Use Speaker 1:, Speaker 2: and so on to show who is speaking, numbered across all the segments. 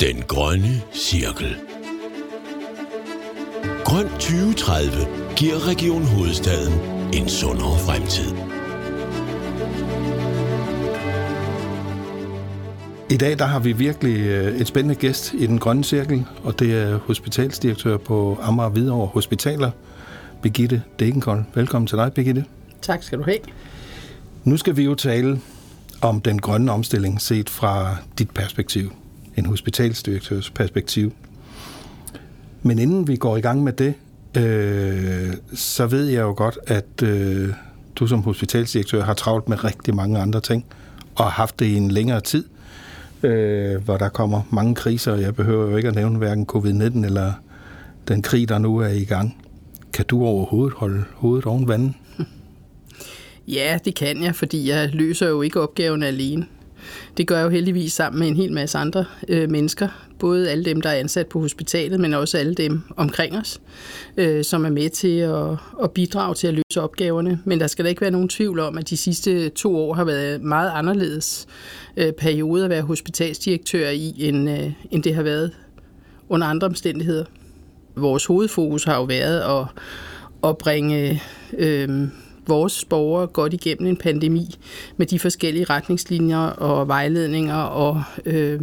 Speaker 1: Den grønne cirkel. Grøn 2030 giver Region Hovedstaden en sundere fremtid.
Speaker 2: I dag der har vi virkelig øh, et spændende gæst i den grønne cirkel, og det er hospitalsdirektør på Amager Hvidovre Hospitaler, Birgitte Degenkold. Velkommen til dig, Birgitte.
Speaker 3: Tak skal du have.
Speaker 2: Nu skal vi jo tale om den grønne omstilling set fra dit perspektiv, en hospitalsdirektørs perspektiv. Men inden vi går i gang med det, øh, så ved jeg jo godt, at øh, du som hospitalsdirektør har travlt med rigtig mange andre ting, og har haft det i en længere tid, øh, hvor der kommer mange kriser, og jeg behøver jo ikke at nævne hverken covid-19 eller den krig, der nu er i gang. Kan du overhovedet holde hovedet oven vandet?
Speaker 3: Ja, det kan jeg, fordi jeg løser jo ikke opgaven alene. Det gør jeg jo heldigvis sammen med en hel masse andre øh, mennesker. Både alle dem, der er ansat på hospitalet, men også alle dem omkring os, øh, som er med til at, at bidrage til at løse opgaverne. Men der skal da ikke være nogen tvivl om, at de sidste to år har været meget anderledes øh, periode at være hospitalsdirektør i, end, øh, end det har været under andre omstændigheder. Vores hovedfokus har jo været at, at bringe... Øh, vores borgere godt igennem en pandemi med de forskellige retningslinjer og vejledninger og øh,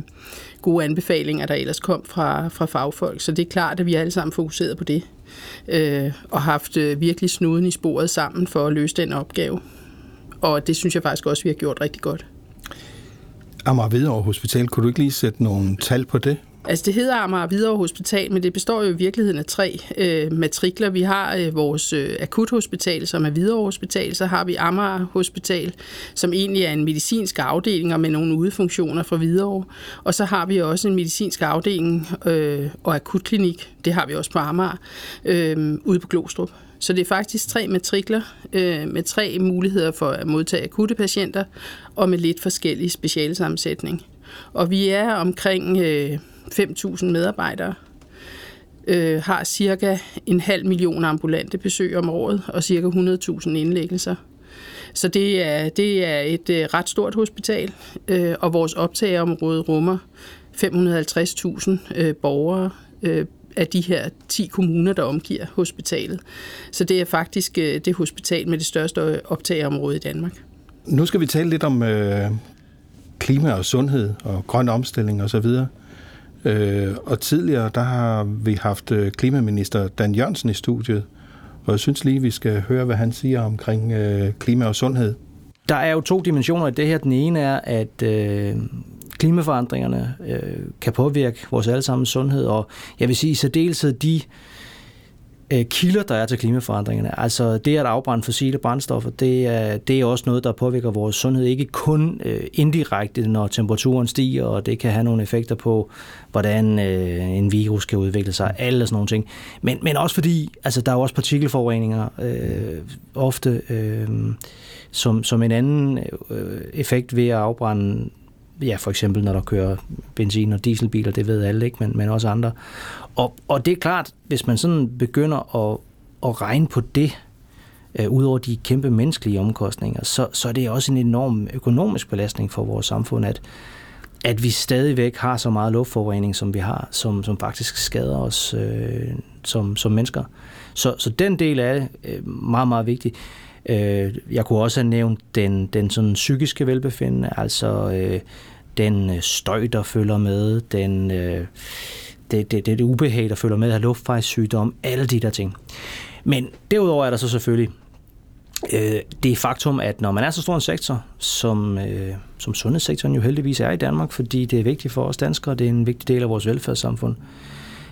Speaker 3: gode anbefalinger, der ellers kom fra, fra fagfolk. Så det er klart, at vi alle sammen fokuseret på det øh, og haft øh, virkelig snuden i sporet sammen for at løse den opgave. Og det synes jeg faktisk også, vi har gjort rigtig godt.
Speaker 2: Amager Hvidovre Hospital, kunne du ikke lige sætte nogle tal på det?
Speaker 3: Altså det hedder Amager Hvidovre Hospital, men det består jo i virkeligheden af tre øh, matrikler. Vi har øh, vores øh, akuthospital, som er Hvidovre Hospital, så har vi Amager Hospital, som egentlig er en medicinsk afdeling og med nogle udefunktioner fra Hvidovre. Og så har vi også en medicinsk afdeling øh, og akutklinik, det har vi også på Amager, øh, ude på Glostrup. Så det er faktisk tre matrikler øh, med tre muligheder for at modtage akutte patienter og med lidt forskellig specialsammensætning. Og vi er omkring... Øh, 5.000 medarbejdere, øh, har cirka en halv million ambulante besøg om året og cirka 100.000 indlæggelser. Så det er, det er et øh, ret stort hospital, øh, og vores optageområde rummer 550.000 øh, borgere øh, af de her 10 kommuner, der omgiver hospitalet. Så det er faktisk øh, det hospital med det største øh, optageområde i Danmark.
Speaker 2: Nu skal vi tale lidt om øh, klima og sundhed og grøn omstilling osv. Og Øh, og tidligere, der har vi haft øh, klimaminister Dan Jørgensen i studiet, og jeg synes lige, vi skal høre, hvad han siger omkring øh, klima og sundhed.
Speaker 4: Der er jo to dimensioner i det her. Den ene er, at øh, klimaforandringerne øh, kan påvirke vores allesammens sundhed, og jeg vil sige i særdeleshed de øh, Øh, kilder, der er til klimaforandringerne. Altså det at afbrænde fossile brændstoffer, det er, det er også noget, der påvirker vores sundhed. Ikke kun øh, indirekte, når temperaturen stiger, og det kan have nogle effekter på, hvordan øh, en virus kan udvikle sig, alle sådan nogle ting. Men, men også fordi, altså der er jo også partikelforureninger øh, ofte, øh, som, som en anden øh, effekt ved at afbrænde ja, for eksempel når der kører benzin- og dieselbiler, det ved alle ikke, men, men også andre. Og, og det er klart, hvis man sådan begynder at, at regne på det, øh, ud over de kæmpe menneskelige omkostninger, så, så er det også en enorm økonomisk belastning for vores samfund, at, at vi stadigvæk har så meget luftforurening, som vi har, som, som faktisk skader os øh, som, som mennesker. Så, så den del er øh, meget, meget vigtig. Øh, jeg kunne også have nævnt den, den sådan psykiske velbefindende, altså øh, den øh, støj, der følger med, den, øh, det, det, det, det ubehag, der følger med at have luftvejssygdom, alle de der ting. Men derudover er der så selvfølgelig øh, det faktum, at når man er så stor en sektor, som, øh, som sundhedssektoren jo heldigvis er i Danmark, fordi det er vigtigt for os danskere, det er en vigtig del af vores velfærdssamfund,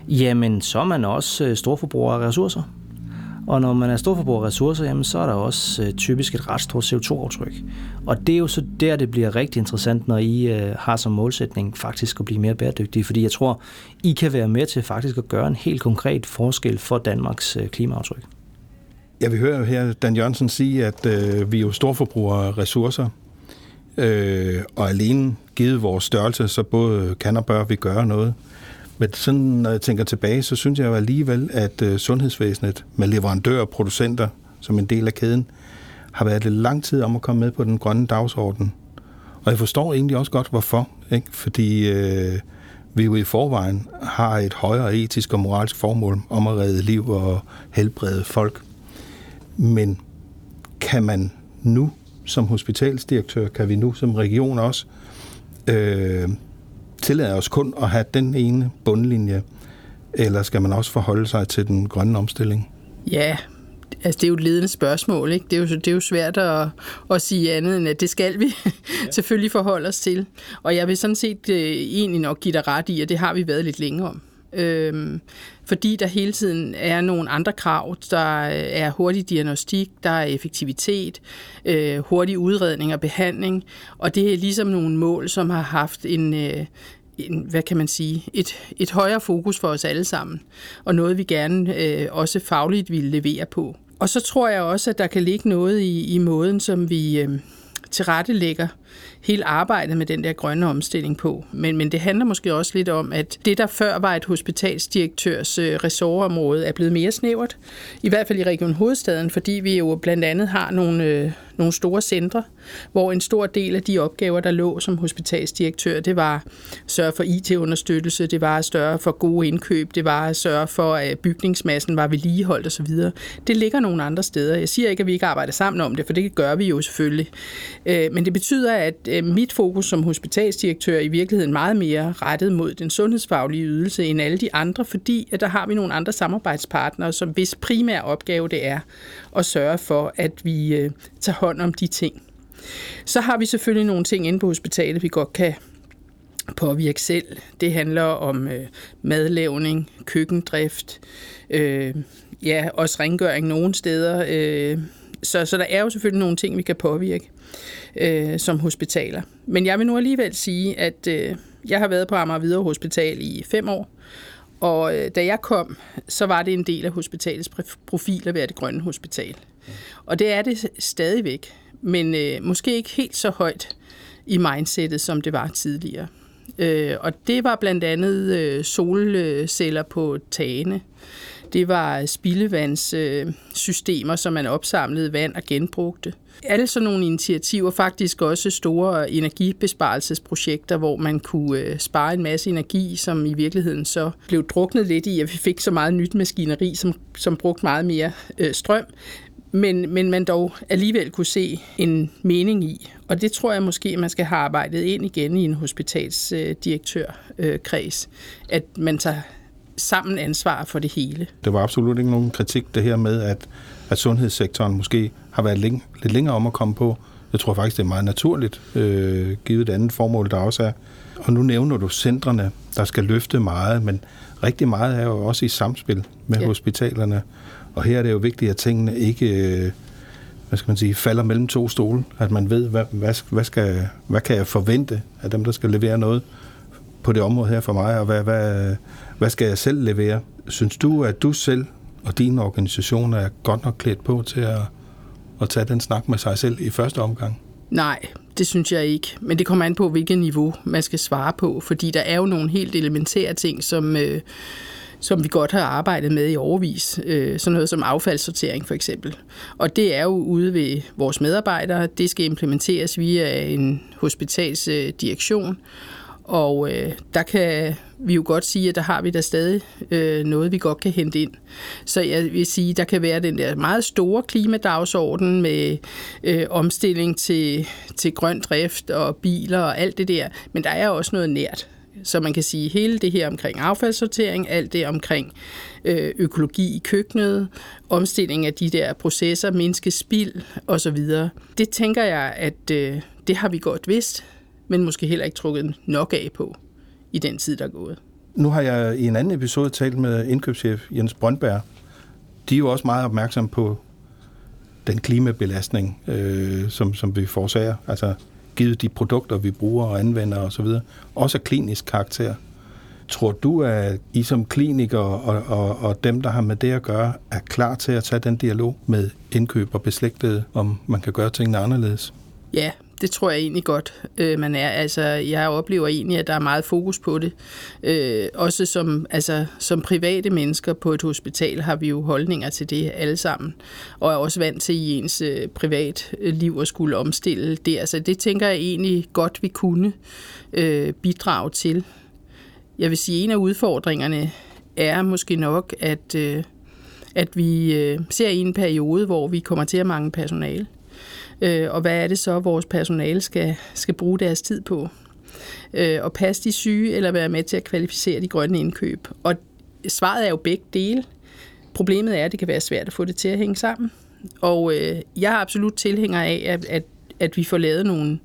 Speaker 4: jamen så er man også øh, storforbruger af ressourcer. Og når man er storforbruger af ressourcer, jamen, så er der også øh, typisk et ret stort CO2-aftryk. Og det er jo så der, det bliver rigtig interessant, når I øh, har som målsætning faktisk at blive mere bæredygtige. Fordi jeg tror, I kan være med til faktisk at gøre en helt konkret forskel for Danmarks øh, klimaaftryk.
Speaker 2: Jeg vi hører jo her Dan Jørgensen sige, at øh, vi er jo storforbrugere af ressourcer. Øh, og alene givet vores størrelse, så både kan og bør vi gøre noget. Men sådan, når jeg tænker tilbage, så synes jeg jo alligevel, at øh, sundhedsvæsenet med leverandører og producenter som en del af kæden, har været lidt lang tid om at komme med på den grønne dagsorden. Og jeg forstår egentlig også godt, hvorfor. Ikke? Fordi øh, vi jo i forvejen har et højere etisk og moralsk formål om at redde liv og helbrede folk. Men kan man nu som hospitalsdirektør, kan vi nu som region også øh, tillade os kun at have den ene bundlinje, eller skal man også forholde sig til den grønne omstilling?
Speaker 3: Ja, altså det er jo et ledende spørgsmål. Ikke? Det, er jo, det er jo svært at, at sige andet end, at det skal vi ja. selvfølgelig forholde os til. Og jeg vil sådan set øh, egentlig nok give dig ret i, at det har vi været lidt længere om. Øhm, fordi der hele tiden er nogle andre krav. Der øh, er hurtig diagnostik, der er effektivitet, øh, hurtig udredning og behandling, og det er ligesom nogle mål, som har haft en, øh, en hvad kan man sige, et, et højere fokus for os alle sammen, og noget vi gerne øh, også fagligt vil levere på. Og så tror jeg også, at der kan ligge noget i, i måden, som vi øh, tilrettelægger hele arbejdet med den der grønne omstilling på. Men, men det handler måske også lidt om, at det, der før var et hospitalsdirektørs øh, ressortområde, er blevet mere snævert. I hvert fald i Region Hovedstaden, fordi vi jo blandt andet har nogle, øh, nogle store centre, hvor en stor del af de opgaver, der lå som hospitalsdirektør, det var at sørge for IT-understøttelse, det var at sørge for gode indkøb, det var at sørge for, at bygningsmassen var vedligeholdt osv. Det ligger nogle andre steder. Jeg siger ikke, at vi ikke arbejder sammen om det, for det gør vi jo selvfølgelig. Øh, men det betyder, at øh, mit fokus som hospitalsdirektør er i virkeligheden meget mere rettet mod den sundhedsfaglige ydelse end alle de andre, fordi at der har vi nogle andre samarbejdspartnere, som hvis primær opgave det er at sørge for, at vi øh, tager hånd om de ting. Så har vi selvfølgelig nogle ting inde på hospitalet, vi godt kan påvirke selv. Det handler om øh, madlavning, køkkendrift, øh, ja, også rengøring nogle steder. Øh, så, så der er jo selvfølgelig nogle ting, vi kan påvirke øh, som hospitaler. Men jeg vil nu alligevel sige, at øh, jeg har været på Amager Videre Hospital i fem år, og øh, da jeg kom, så var det en del af hospitalets profil at være det grønne hospital. Og det er det stadigvæk, men øh, måske ikke helt så højt i mindsetet, som det var tidligere. Øh, og det var blandt andet øh, solceller på tagene. Det var spildevandssystemer, som man opsamlede vand og genbrugte. Alle sådan nogle initiativer, faktisk også store energibesparelsesprojekter, hvor man kunne øh, spare en masse energi, som i virkeligheden så blev druknet lidt i, at vi fik så meget nyt maskineri, som, som brugte meget mere øh, strøm men, men man dog alligevel kunne se en mening i. Og det tror jeg måske, man skal have arbejdet ind igen i en hospitalsdirektørkreds, øh, at man tager sammen ansvar for det hele.
Speaker 2: Det var absolut ikke nogen kritik, det her med, at, at sundhedssektoren måske har været længe, lidt længere om at komme på. Jeg tror faktisk, det er meget naturligt, øh, givet et andet formål, der også er. Og nu nævner du centrene, der skal løfte meget, men rigtig meget er jo også i samspil med ja. hospitalerne. Og her er det jo vigtigt, at tingene ikke øh, hvad skal man sige, falder mellem to stole. At man ved, hvad, hvad, hvad, skal, hvad kan jeg forvente af dem, der skal levere noget på det område her for mig, og hvad, hvad, hvad skal jeg selv levere? Synes du, at du selv og din organisation er godt nok klædt på til at, at tage den snak med sig selv i første omgang?
Speaker 3: Nej, det synes jeg ikke. Men det kommer an på, hvilket niveau man skal svare på, fordi der er jo nogle helt elementære ting, som, øh, som vi godt har arbejdet med i overvis. Øh, sådan noget som affaldssortering for eksempel. Og det er jo ude ved vores medarbejdere. Det skal implementeres via en hospitalsdirektion. Og øh, der kan vi jo godt sige, at der har vi da stadig øh, noget, vi godt kan hente ind. Så jeg vil sige, der kan være den der meget store klimadagsorden med øh, omstilling til, til grøn drift og biler og alt det der. Men der er også noget nært. Så man kan sige, hele det her omkring affaldssortering, alt det omkring øh, økologi i køkkenet, omstilling af de der processer, mindske spild osv. Det tænker jeg, at øh, det har vi godt vidst, men måske heller ikke trukket nok af på i den tid, der er gået.
Speaker 2: Nu har jeg i en anden episode talt med indkøbschef Jens Brøndberg. De er jo også meget opmærksomme på den klimabelastning, øh, som, som vi forårsager. Altså givet de produkter, vi bruger og anvender osv. Også af klinisk karakter. Tror du, at I som klinikere og, og, og dem, der har med det at gøre, er klar til at tage den dialog med indkøb og beslægtede, om man kan gøre tingene anderledes?
Speaker 3: Ja, det tror jeg egentlig godt, øh, man er. Altså, jeg oplever egentlig, at der er meget fokus på det. Øh, også som, altså, som private mennesker på et hospital har vi jo holdninger til det alle sammen, og er også vant til i ens øh, privat øh, liv at skulle omstille det. Altså, det tænker jeg egentlig godt, vi kunne øh, bidrage til. jeg vil sige, en af udfordringerne er måske nok, at, øh, at vi øh, ser i en periode, hvor vi kommer til at mangle personale. Øh, og hvad er det så, vores personale skal, skal bruge deres tid på? Øh, og passe de syge, eller være med til at kvalificere de grønne indkøb? Og svaret er jo begge dele. Problemet er, at det kan være svært at få det til at hænge sammen. Og øh, jeg er absolut tilhænger af, at, at, at vi får lavet nogle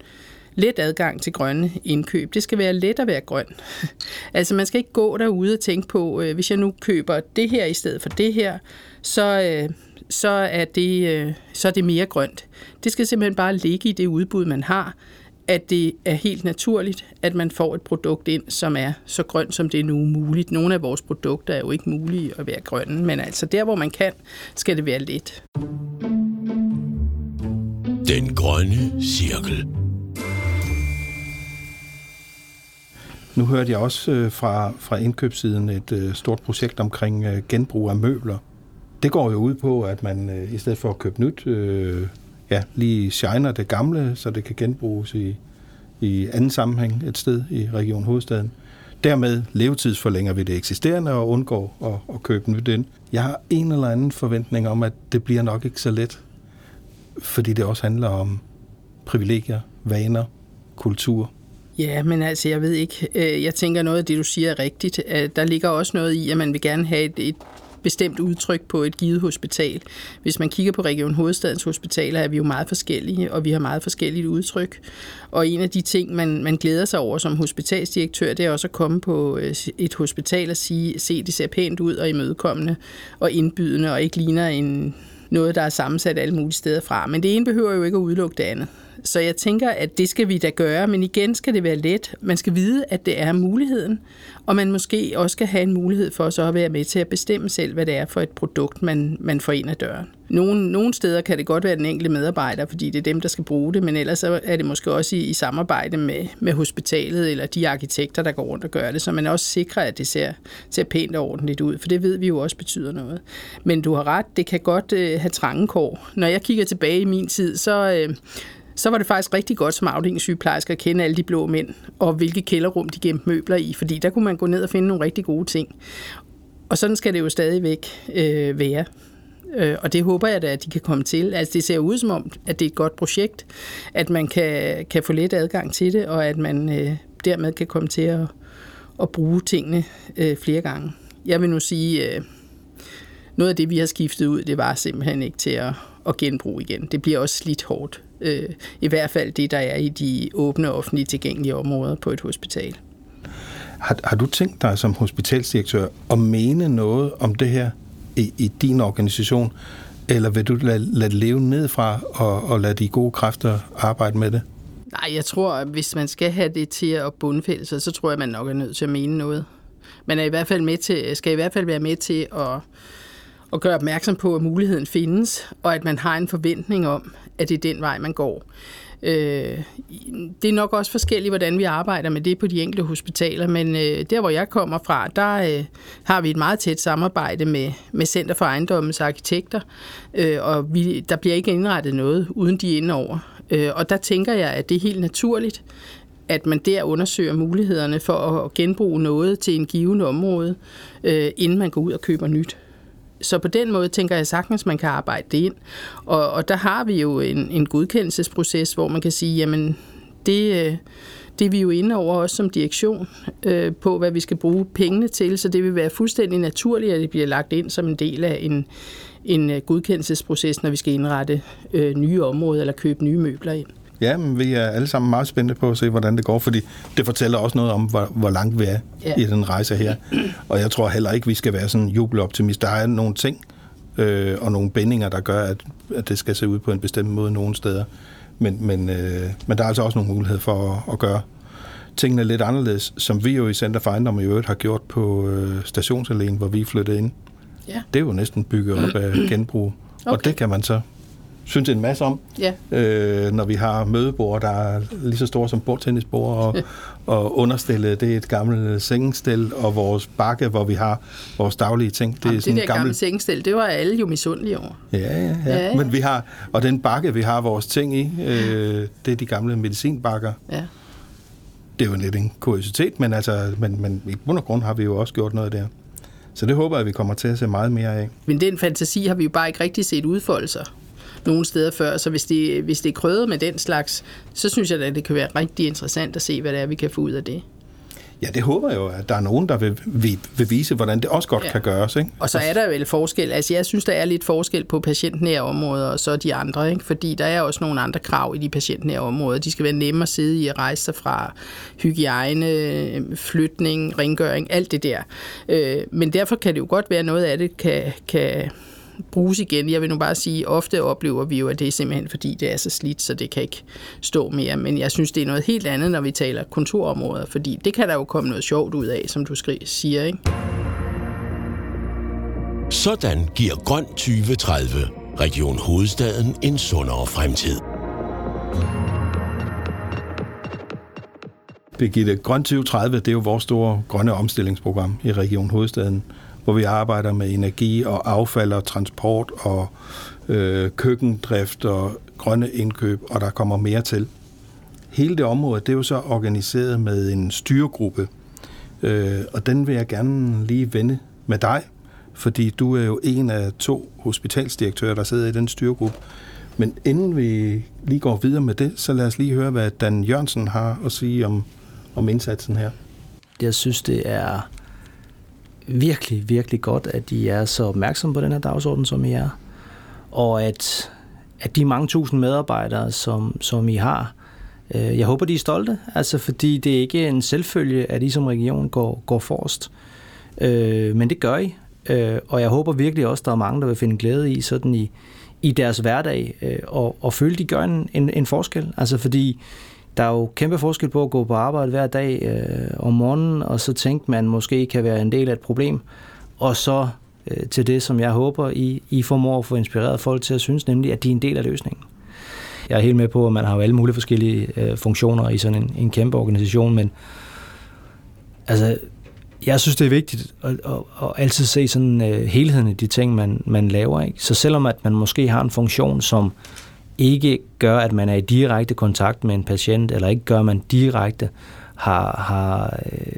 Speaker 3: let adgang til grønne indkøb. Det skal være let at være grøn. altså man skal ikke gå derude og tænke på, øh, hvis jeg nu køber det her i stedet for det her, så, øh, så, er det, øh, så er det mere grønt. Det skal simpelthen bare ligge i det udbud, man har, at det er helt naturligt, at man får et produkt ind, som er så grønt, som det er nu muligt. Nogle af vores produkter er jo ikke mulige at være grønne, men altså der, hvor man kan, skal det være let.
Speaker 1: Den grønne cirkel.
Speaker 2: Nu hørte jeg også øh, fra, fra indkøbssiden et øh, stort projekt omkring genbrug af møbler. Det går jo ud på, at man øh, i stedet for at købe nyt, øh, ja, lige shiner det gamle, så det kan genbruges i, i anden sammenhæng et sted i Region Hovedstaden. Dermed levetidsforlænger vi det eksisterende og undgår at, at købe nyt ind. Jeg har en eller anden forventning om, at det bliver nok ikke så let, fordi det også handler om privilegier, vaner, kultur.
Speaker 3: Ja, men altså, jeg ved ikke. Øh, jeg tænker, noget af det, du siger, er rigtigt. Der ligger også noget i, at man vil gerne have et, et bestemt udtryk på et givet hospital. Hvis man kigger på Region Hovedstadens hospitaler, er vi jo meget forskellige, og vi har meget forskelligt udtryk. Og en af de ting, man, man glæder sig over som hospitalsdirektør, det er også at komme på øh, et hospital og sige, se, det ser pænt ud og imødekommende og indbydende, og ikke ligner en, noget, der er sammensat alle mulige steder fra. Men det ene behøver jo ikke at udelukke det andet. Så jeg tænker, at det skal vi da gøre, men igen skal det være let. Man skal vide, at det er muligheden, og man måske også skal have en mulighed for så at være med til at bestemme selv, hvad det er for et produkt, man, man får ind ad døren. Nogle, nogle steder kan det godt være den enkelte medarbejder, fordi det er dem, der skal bruge det, men ellers er det måske også i, i samarbejde med, med hospitalet eller de arkitekter, der går rundt og gør det, så man også sikrer, at det ser, ser pænt og ordentligt ud, for det ved vi jo også betyder noget. Men du har ret, det kan godt øh, have trangekår. Når jeg kigger tilbage i min tid, så, øh, så var det faktisk rigtig godt som afdelingssygeplejerske at kende alle de blå mænd, og hvilke kælderrum de gemte møbler i, fordi der kunne man gå ned og finde nogle rigtig gode ting. Og sådan skal det jo stadigvæk øh, være. Øh, og det håber jeg da, at de kan komme til. Altså det ser ud som om, at det er et godt projekt, at man kan, kan få let adgang til det, og at man øh, dermed kan komme til at, at bruge tingene øh, flere gange. Jeg vil nu sige, øh, noget af det, vi har skiftet ud, det var simpelthen ikke til at, at genbruge igen. Det bliver også slidt hårdt. Øh, I hvert fald det, der er i de åbne offentlige tilgængelige områder på et hospital.
Speaker 2: Har, har du tænkt dig som hospitalsdirektør at mene noget om det her i, i din organisation, eller vil du lade, lade det leve nedfra og, og lade de gode kræfter arbejde med det?
Speaker 3: Nej, jeg tror, at hvis man skal have det til at bundfælde sig, så tror jeg, man nok er nødt til at mene noget. Man er i hvert fald med til, skal i hvert fald være med til at, at gøre opmærksom på, at muligheden findes, og at man har en forventning om, at det er den vej, man går. Øh, det er nok også forskelligt, hvordan vi arbejder med det på de enkelte hospitaler, men øh, der, hvor jeg kommer fra, der øh, har vi et meget tæt samarbejde med, med Center for Ejendommens Arkitekter, øh, og vi, der bliver ikke indrettet noget, uden de er inde over. Øh, og der tænker jeg, at det er helt naturligt, at man der undersøger mulighederne for at genbruge noget til en given område, øh, inden man går ud og køber nyt. Så på den måde tænker jeg sagtens, man kan arbejde det ind. Og, og der har vi jo en, en godkendelsesproces, hvor man kan sige, jamen det, øh, det er vi jo inde over også som direktion øh, på, hvad vi skal bruge pengene til, så det vil være fuldstændig naturligt, at det bliver lagt ind som en del af en, en øh, godkendelsesproces, når vi skal indrette øh, nye områder eller købe nye møbler ind.
Speaker 2: Ja, men vi er alle sammen meget spændte på at se, hvordan det går, fordi det fortæller også noget om, hvor, hvor langt vi er ja. i den rejse her. Og jeg tror heller ikke, vi skal være sådan jubeloptimist. Der er nogle ting øh, og nogle bindinger, der gør, at, at det skal se ud på en bestemt måde nogle steder. Men, men, øh, men der er altså også nogle muligheder for at, at gøre tingene lidt anderledes, som vi jo i Center for Ejendom i øvrigt har gjort på øh, stationsalene, hvor vi flyttede ind. Ja. Det er jo næsten bygget op af genbrug. Okay. Og det kan man så synes en masse om, ja. øh, når vi har mødebord, der er lige så store som bordtennisbord, og, og understillet, det er et gammelt sengestel, og vores bakke, hvor vi har vores daglige ting.
Speaker 3: Det, Jamen, er sådan det der gammel... gamle sengestel, det var alle jo misundelige over.
Speaker 2: Ja, ja, ja, ja, ja. Men vi har, og den bakke, vi har vores ting i, øh, det er de gamle medicinbakker. Ja. det er jo lidt en kuriositet, men, altså, men, men i bund og grund har vi jo også gjort noget der. Så det håber jeg, vi kommer til at se meget mere af.
Speaker 3: Men den fantasi har vi jo bare ikke rigtig set udfolde sig nogle steder før, så hvis det, hvis det er krødet med den slags, så synes jeg, at det kan være rigtig interessant at se, hvad det er, vi kan få ud af det.
Speaker 2: Ja, det håber jeg jo, at der er nogen, der vil, vil, vil vise, hvordan det også godt ja. kan gøres. Ikke?
Speaker 3: Og så er der vel forskel. Altså, jeg synes, der er lidt forskel på patientnære områder og så de andre. Ikke? Fordi der er også nogle andre krav i de patientnære områder. De skal være nemme at sidde i at rejse sig fra hygiejne, flytning, rengøring, alt det der. Øh, men derfor kan det jo godt være, at noget af det kan, kan bruges igen. Jeg vil nu bare sige, ofte oplever vi jo, at det er simpelthen fordi, det er så slidt, så det kan ikke stå mere. Men jeg synes, det er noget helt andet, når vi taler kontorområder, fordi det kan der jo komme noget sjovt ud af, som du siger, ikke?
Speaker 1: Sådan giver Grøn 2030 Region Hovedstaden en sundere fremtid.
Speaker 2: Birgitte, Grøn 2030, det er jo vores store grønne omstillingsprogram i Region Hovedstaden hvor vi arbejder med energi og affald og transport og øh, køkkendrift og grønne indkøb, og der kommer mere til. Hele det område, det er jo så organiseret med en styregruppe, øh, og den vil jeg gerne lige vende med dig, fordi du er jo en af to hospitalsdirektører, der sidder i den styregruppe. Men inden vi lige går videre med det, så lad os lige høre, hvad Dan Jørgensen har at sige om, om indsatsen her.
Speaker 4: Jeg synes, det er virkelig, virkelig godt, at I er så opmærksomme på den her dagsorden, som I er. Og at, at de mange tusind medarbejdere, som, som I har, øh, jeg håber, de er stolte, altså fordi det er ikke en selvfølge, at I som region går, går forrest. Øh, men det gør I, øh, og jeg håber virkelig også, at der er mange, der vil finde glæde i sådan i, i deres hverdag, øh, og, og føle, de gør en, en, en forskel. Altså fordi der er jo kæmpe forskel på at gå på arbejde hver dag øh, om morgenen, og så tænke, man måske kan være en del af et problem, og så øh, til det, som jeg håber, I, I formår at få inspireret folk til at synes, nemlig at de er en del af løsningen. Jeg er helt med på, at man har jo alle mulige forskellige øh, funktioner i sådan en, en kæmpe organisation, men altså, jeg synes, det er vigtigt at, at, at altid se sådan øh, helheden i de ting, man, man laver. Ikke? Så selvom at man måske har en funktion, som ikke gør, at man er i direkte kontakt med en patient, eller ikke gør, at man direkte har, har, øh,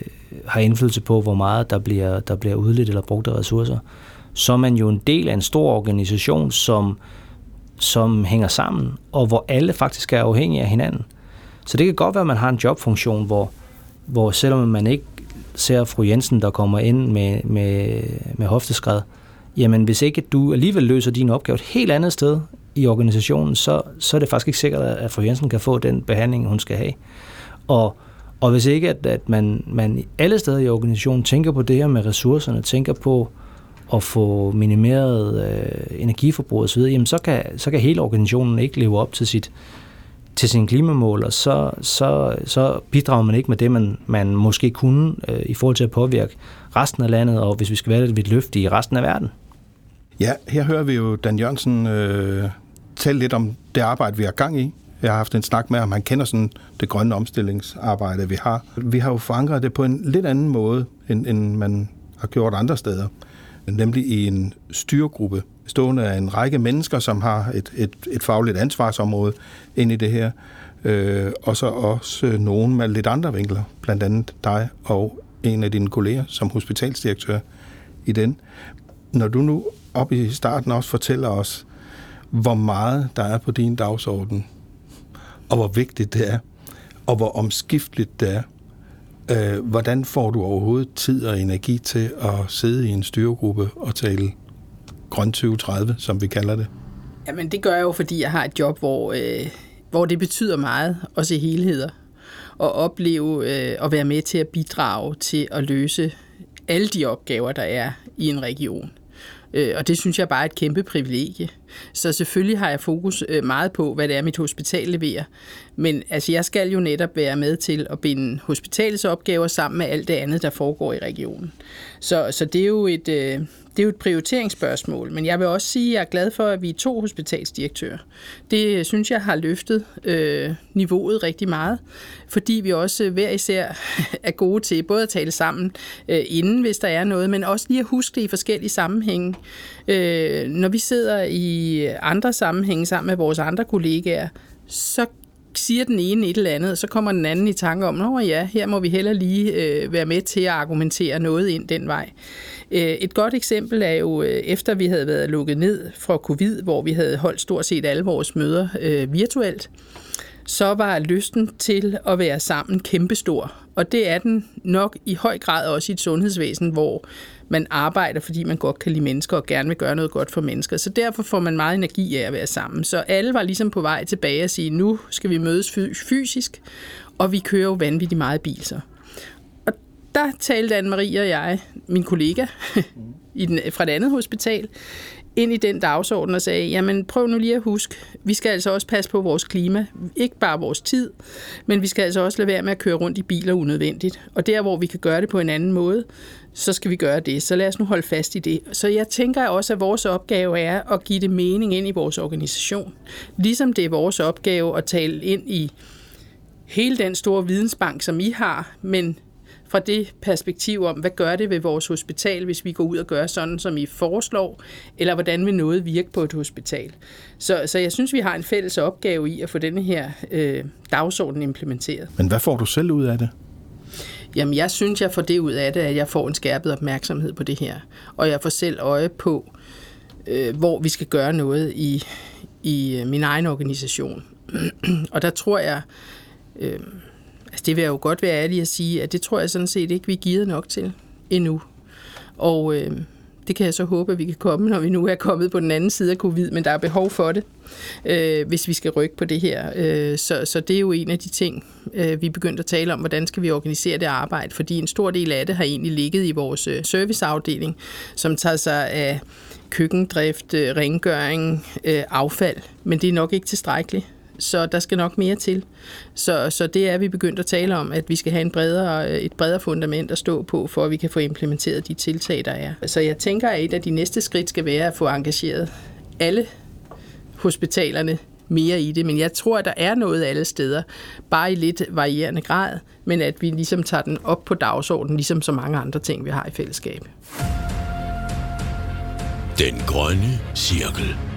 Speaker 4: har indflydelse på, hvor meget der bliver, der bliver udledt eller brugt af ressourcer, så er man jo en del af en stor organisation, som, som hænger sammen, og hvor alle faktisk er afhængige af hinanden. Så det kan godt være, at man har en jobfunktion, hvor, hvor selvom man ikke ser fru Jensen, der kommer ind med, med, med hofteskred, jamen hvis ikke du alligevel løser din opgave et helt andet sted i organisationen, så, så er det faktisk ikke sikkert, at fru Jensen kan få den behandling, hun skal have. Og, og hvis ikke, at, at man, man alle steder i organisationen tænker på det her med ressourcerne, tænker på at få minimeret øh, energiforbrug osv., jamen så kan, så kan hele organisationen ikke leve op til sit til sine klimamål, og så, så, så bidrager man ikke med det, man, man måske kunne øh, i forhold til at påvirke resten af landet, og hvis vi skal være lidt et løft i resten af verden.
Speaker 2: Ja, her hører vi jo Dan Jørgensen øh, fortælle lidt om det arbejde, vi har gang i. Jeg har haft en snak med ham. Han kender sådan det grønne omstillingsarbejde, vi har. Vi har jo forankret det på en lidt anden måde, end, end man har gjort andre steder. Nemlig i en styregruppe, stående af en række mennesker, som har et, et, et fagligt ansvarsområde ind i det her. Øh, og så også nogen med lidt andre vinkler, blandt andet dig og en af dine kolleger som hospitalsdirektør i den. Når du nu op i starten også fortæller os, hvor meget der er på din dagsorden, og hvor vigtigt det er, og hvor omskifteligt det er. Øh, hvordan får du overhovedet tid og energi til at sidde i en styregruppe og tale grøn 2030, som vi kalder det?
Speaker 3: Jamen det gør jeg jo, fordi jeg har et job, hvor, øh, hvor det betyder meget at se helheder og opleve øh, og være med til at bidrage til at løse alle de opgaver, der er i en region. Øh, og det synes jeg bare er et kæmpe privilegie. Så selvfølgelig har jeg fokus øh, meget på, hvad det er, mit hospital leverer. Men altså, jeg skal jo netop være med til at binde hospitalets opgaver sammen med alt det andet, der foregår i regionen. Så, så det er jo et, øh, det er jo et prioriteringsspørgsmål, men jeg vil også sige, at jeg er glad for, at vi er to hospitalsdirektører. Det øh, synes jeg har løftet øh, niveauet rigtig meget, fordi vi også øh, hver især er gode til både at tale sammen øh, inden, hvis der er noget, men også lige at huske det i forskellige sammenhænge. Øh, når vi sidder i andre sammenhænge sammen med vores andre kollegaer, så siger den ene et eller andet, og så kommer den anden i tanke om, at ja, her må vi heller lige øh, være med til at argumentere noget ind den vej. Øh, et godt eksempel er jo, øh, efter vi havde været lukket ned fra covid, hvor vi havde holdt stort set alle vores møder øh, virtuelt, så var lysten til at være sammen kæmpestor. Og det er den nok i høj grad også i et sundhedsvæsen, hvor man arbejder, fordi man godt kan lide mennesker og gerne vil gøre noget godt for mennesker. Så derfor får man meget energi af at være sammen. Så alle var ligesom på vej tilbage og sige, nu skal vi mødes fysisk, og vi kører jo vanvittigt meget bil så. Og der talte Anne-Marie og jeg, min kollega i den, fra et andet hospital, ind i den dagsorden og sagde, jamen prøv nu lige at huske, vi skal altså også passe på vores klima, ikke bare vores tid, men vi skal altså også lade være med at køre rundt i biler unødvendigt. Og der, hvor vi kan gøre det på en anden måde, så skal vi gøre det. Så lad os nu holde fast i det. Så jeg tænker også, at vores opgave er at give det mening ind i vores organisation. Ligesom det er vores opgave at tale ind i hele den store vidensbank, som I har, men fra det perspektiv om, hvad gør det ved vores hospital, hvis vi går ud og gør sådan, som I foreslår, eller hvordan vil noget virke på et hospital. Så, så jeg synes, vi har en fælles opgave i at få denne her øh, dagsorden implementeret.
Speaker 2: Men hvad får du selv ud af det?
Speaker 3: Jamen, jeg synes, jeg får det ud af det, at jeg får en skærpet opmærksomhed på det her. Og jeg får selv øje på, øh, hvor vi skal gøre noget i, i øh, min egen organisation. og der tror jeg, øh, det vil jeg jo godt være ærlig at sige, at det tror jeg sådan set ikke, vi er givet nok til endnu. Og øh, det kan jeg så håbe, at vi kan komme, når vi nu er kommet på den anden side af covid, men der er behov for det, øh, hvis vi skal rykke på det her. Øh, så, så det er jo en af de ting, øh, vi er begyndt at tale om, hvordan skal vi organisere det arbejde, fordi en stor del af det har egentlig ligget i vores øh, serviceafdeling, som tager sig af køkkendrift, øh, rengøring, øh, affald, men det er nok ikke tilstrækkeligt så der skal nok mere til. Så, så det er vi begyndt at tale om, at vi skal have en bredere, øh, et bredere fundament at stå på, for at vi kan få implementeret de tiltag, der er. Så jeg tænker, at et af de næste skridt skal være at få engageret alle hospitalerne mere i det, men jeg tror, at der er noget alle steder, bare i lidt varierende grad, men at vi ligesom tager den op på dagsordenen, ligesom så mange andre ting, vi har i fællesskab.
Speaker 1: Den grønne cirkel.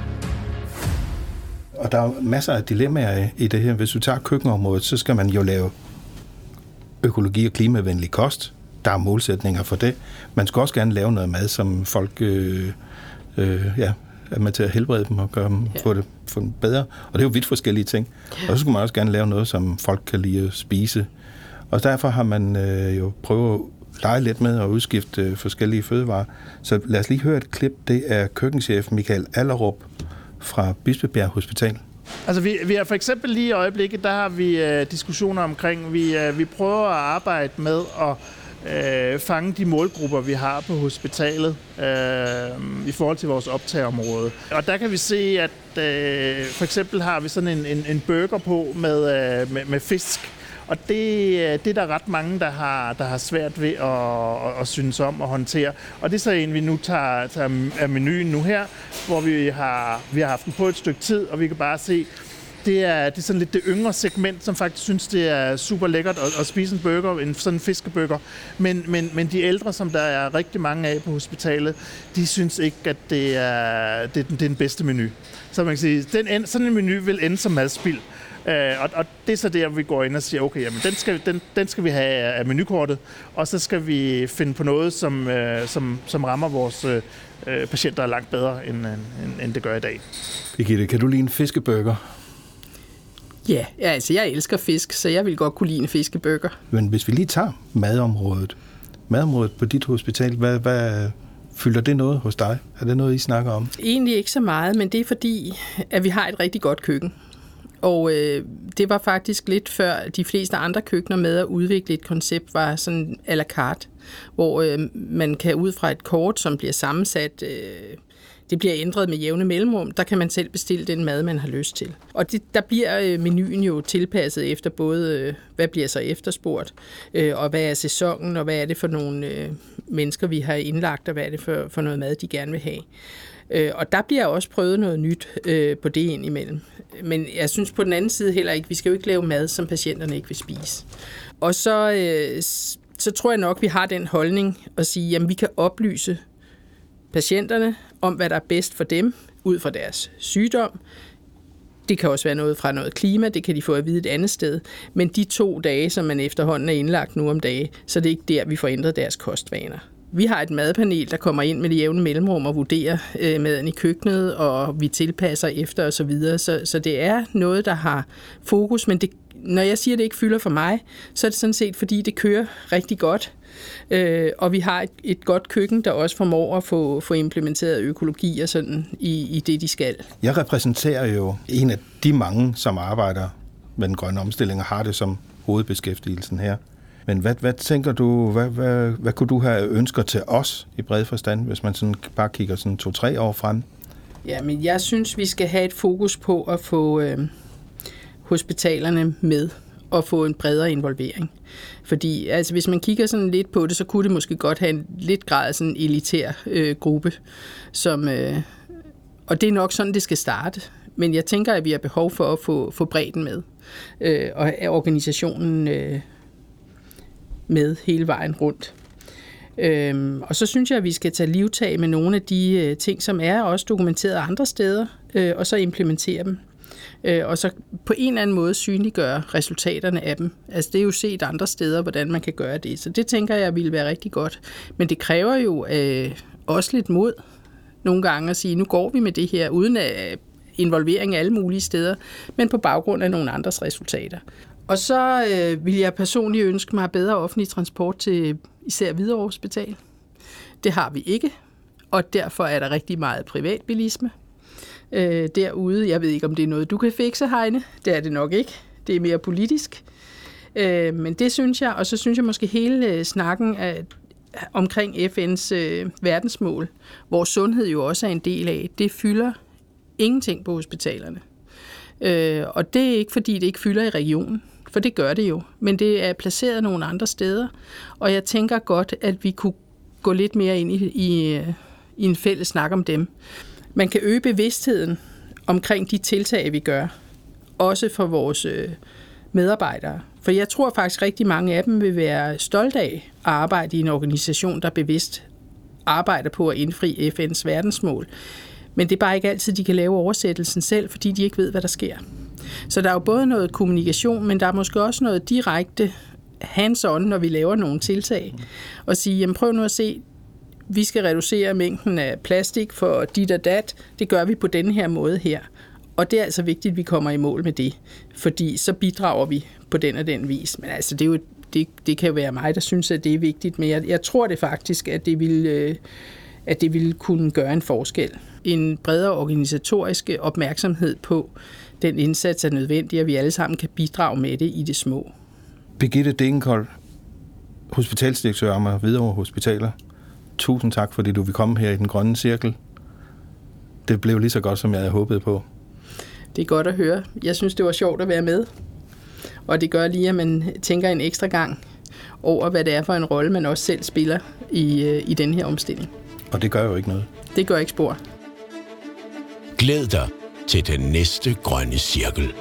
Speaker 2: Og der er masser af dilemmaer i det her. Hvis du tager køkkenområdet, så skal man jo lave økologi og klimavenlig kost. Der er målsætninger for det. Man skal også gerne lave noget mad, som folk øh, øh, ja, er med til at helbrede dem og gøre dem, ja. få, det, få dem bedre. Og det er jo vidt forskellige ting. Og så skulle man også gerne lave noget, som folk kan lide at spise. Og derfor har man øh, jo prøvet at lege lidt med at udskifte øh, forskellige fødevarer. Så lad os lige høre et klip. Det er køkkenchef Michael Allerup, fra Bispebjerg Hospital?
Speaker 5: Altså vi, vi har for eksempel lige i øjeblikket, der har vi øh, diskussioner omkring, vi, øh, vi prøver at arbejde med at øh, fange de målgrupper, vi har på hospitalet øh, i forhold til vores optagområde. Og der kan vi se, at øh, for eksempel har vi sådan en, en, en burger på med, øh, med, med fisk, og det, øh, det er der ret mange, der har, der har svært ved at, at, at synes om og håndtere. Og det er så en, vi nu tager, tager af menuen nu her, hvor vi har, vi har haft den på et stykke tid, og vi kan bare se, det er, det er sådan lidt det yngre segment, som faktisk synes, det er super lækkert at, at spise en burger, en sådan en fiskeburger. Men, men, men de ældre, som der er rigtig mange af på hospitalet, de synes ikke, at det er, det, det er den bedste menu. Så man kan sige, den, sådan en menu vil ende som madspild. Øh, og, og det er så der, vi går ind og siger, okay, jamen, den, skal, den, den skal vi have af menukortet, og så skal vi finde på noget, som, øh, som, som rammer vores øh, patienter langt bedre, end, end, end det gør i dag.
Speaker 2: Birgitte, kan du lide en fiskeburger?
Speaker 3: Ja, altså jeg elsker fisk, så jeg vil godt kunne lide en fiskeburger.
Speaker 2: Men hvis vi lige tager madområdet, madområdet på dit hospital, hvad, hvad, Fylder det noget hos dig? Er det noget, I snakker om?
Speaker 3: Egentlig ikke så meget, men det er fordi, at vi har et rigtig godt køkken. Og øh, det var faktisk lidt før de fleste andre køkkener med at udvikle et koncept, var sådan à la carte, hvor øh, man kan ud fra et kort, som bliver sammensat, øh, det bliver ændret med jævne mellemrum, der kan man selv bestille den mad, man har lyst til. Og det, der bliver øh, menuen jo tilpasset efter både, øh, hvad bliver så efterspurgt, øh, og hvad er sæsonen, og hvad er det for nogle øh, mennesker, vi har indlagt, og hvad er det for, for noget mad, de gerne vil have. Øh, og der bliver også prøvet noget nyt øh, på det indimellem. Men jeg synes på den anden side heller ikke, vi skal jo ikke lave mad, som patienterne ikke vil spise. Og så, øh, så tror jeg nok, vi har den holdning at sige, at vi kan oplyse patienterne om, hvad der er bedst for dem, ud fra deres sygdom. det kan også være noget fra noget klima, det kan de få at vide et andet sted. Men de to dage, som man efterhånden er indlagt nu om dage, så det er ikke der, vi får ændret deres kostvaner. Vi har et madpanel, der kommer ind med det jævne mellemrum og vurderer øh, maden i køkkenet, og vi tilpasser efter osv. Så, videre. så, så det er noget, der har fokus, men det, når jeg siger, at det ikke fylder for mig, så er det sådan set, fordi det kører rigtig godt. Øh, og vi har et, et godt køkken, der også formår at få, få implementeret økologi og sådan i, i det, de skal.
Speaker 2: Jeg repræsenterer jo en af de mange, som arbejder med den grønne omstilling og har det som hovedbeskæftigelsen her. Men hvad, hvad tænker du, hvad, hvad, hvad kunne du have ønsker til os i bred forstand, hvis man sådan bare kigger sådan to-tre år frem?
Speaker 3: Ja, men jeg synes, vi skal have et fokus på at få øh, hospitalerne med og få en bredere involvering. Fordi altså, hvis man kigger sådan lidt på det, så kunne det måske godt have en lidt grad sådan elitær øh, gruppe, som, øh, og det er nok sådan, det skal starte. Men jeg tænker, at vi har behov for at få, få bredden med, øh, og organisationen øh, med hele vejen rundt. Øhm, og så synes jeg, at vi skal tage livtag med nogle af de øh, ting, som er også dokumenteret andre steder, øh, og så implementere dem. Øh, og så på en eller anden måde synliggøre resultaterne af dem. Altså det er jo set andre steder, hvordan man kan gøre det. Så det tænker jeg ville være rigtig godt. Men det kræver jo øh, også lidt mod nogle gange at sige, nu går vi med det her, uden at øh, involvering alle mulige steder, men på baggrund af nogle andres resultater. Og så øh, vil jeg personligt ønske mig bedre offentlig transport til især Hvidovre Hospital. Det har vi ikke, og derfor er der rigtig meget privatbilisme øh, derude. Jeg ved ikke, om det er noget, du kan fikse, Heine. Det er det nok ikke. Det er mere politisk. Øh, men det synes jeg, og så synes jeg måske hele øh, snakken af, omkring FN's øh, verdensmål, hvor sundhed jo også er en del af, det fylder ingenting på hospitalerne. Øh, og det er ikke, fordi det ikke fylder i regionen, for det gør det jo, men det er placeret nogle andre steder, og jeg tænker godt, at vi kunne gå lidt mere ind i, i, i en fælles snak om dem. Man kan øge bevidstheden omkring de tiltag, vi gør, også for vores øh, medarbejdere. For jeg tror faktisk rigtig mange af dem vil være stolte af at arbejde i en organisation, der bevidst arbejder på at indfri FN's verdensmål. Men det er bare ikke altid, de kan lave oversættelsen selv, fordi de ikke ved, hvad der sker. Så der er jo både noget kommunikation, men der er måske også noget direkte hands-on, når vi laver nogle tiltag. Og sige, jamen prøv nu at se, vi skal reducere mængden af plastik for dit og dat. Det gør vi på den her måde her. Og det er altså vigtigt, at vi kommer i mål med det, fordi så bidrager vi på den og den vis. Men altså, det, er jo, det, det kan jo være mig, der synes, at det er vigtigt, men jeg, jeg tror det faktisk, at det vil... Øh, at det ville kunne gøre en forskel. En bredere organisatorisk opmærksomhed på den indsats er nødvendig, at vi alle sammen kan bidrage med det i det små.
Speaker 2: Birgitte Degenkold, hospitalsdirektør Amager Hvidovre Hospitaler. Tusind tak, fordi du vil komme her i den grønne cirkel. Det blev lige så godt, som jeg havde håbet på.
Speaker 3: Det er godt at høre. Jeg synes, det var sjovt at være med. Og det gør lige, at man tænker en ekstra gang over, hvad det er for en rolle, man også selv spiller i, øh, i den her omstilling.
Speaker 2: Og det gør jo ikke noget.
Speaker 3: Det gør ikke spor.
Speaker 1: Glæd dig til den næste grønne cirkel.